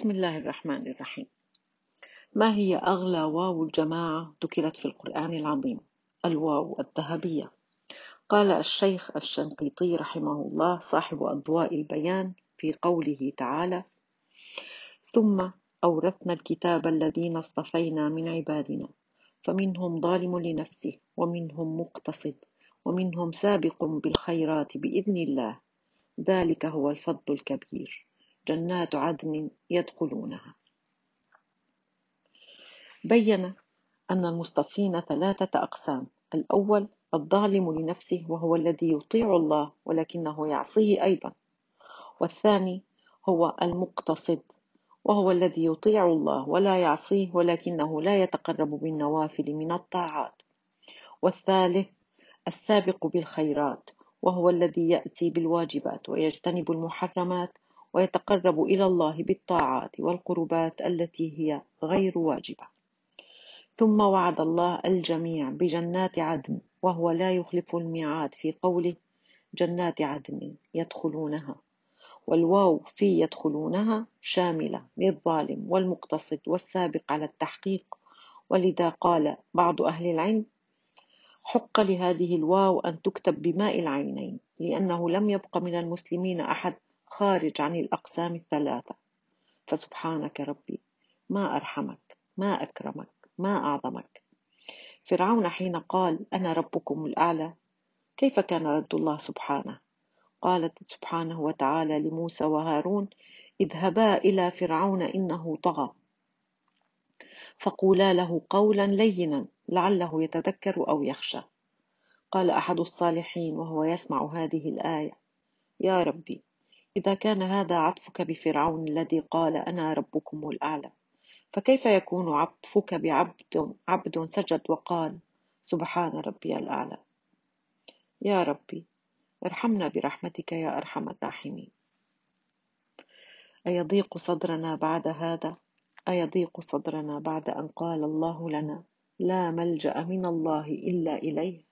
بسم الله الرحمن الرحيم. ما هي أغلى واو الجماعة ذكرت في القرآن العظيم؟ الواو الذهبية. قال الشيخ الشنقيطي رحمه الله صاحب أضواء البيان في قوله تعالى ثم أورثنا الكتاب الذين اصطفينا من عبادنا فمنهم ظالم لنفسه ومنهم مقتصد ومنهم سابق بالخيرات بإذن الله ذلك هو الفضل الكبير. جنات عدن يدخلونها. بين أن المصطفين ثلاثة أقسام. الأول الظالم لنفسه وهو الذي يطيع الله ولكنه يعصيه أيضا. والثاني هو المقتصد وهو الذي يطيع الله ولا يعصيه ولكنه لا يتقرب بالنوافل من الطاعات. والثالث السابق بالخيرات وهو الذي يأتي بالواجبات ويجتنب المحرمات ويتقرب إلى الله بالطاعات والقربات التي هي غير واجبة. ثم وعد الله الجميع بجنات عدن وهو لا يخلف الميعاد في قوله جنات عدن يدخلونها والواو في يدخلونها شاملة للظالم والمقتصد والسابق على التحقيق. ولذا قال بعض أهل العلم حق لهذه الواو أن تكتب بماء العينين لأنه لم يبق من المسلمين أحد خارج عن الأقسام الثلاثة. فسبحانك ربي ما أرحمك ما أكرمك ما أعظمك. فرعون حين قال أنا ربكم الأعلى كيف كان رد الله سبحانه؟ قالت سبحانه وتعالى لموسى وهارون اذهبا إلى فرعون إنه طغى. فقولا له قولا لينا لعله يتذكر أو يخشى. قال أحد الصالحين وهو يسمع هذه الآية يا ربي إذا كان هذا عطفك بفرعون الذي قال أنا ربكم الأعلى فكيف يكون عطفك بعبد عبد سجد وقال سبحان ربي الأعلى؟ يا ربي ارحمنا برحمتك يا أرحم الراحمين. أيضيق صدرنا بعد هذا؟ أيضيق صدرنا بعد أن قال الله لنا لا ملجأ من الله إلا إليه؟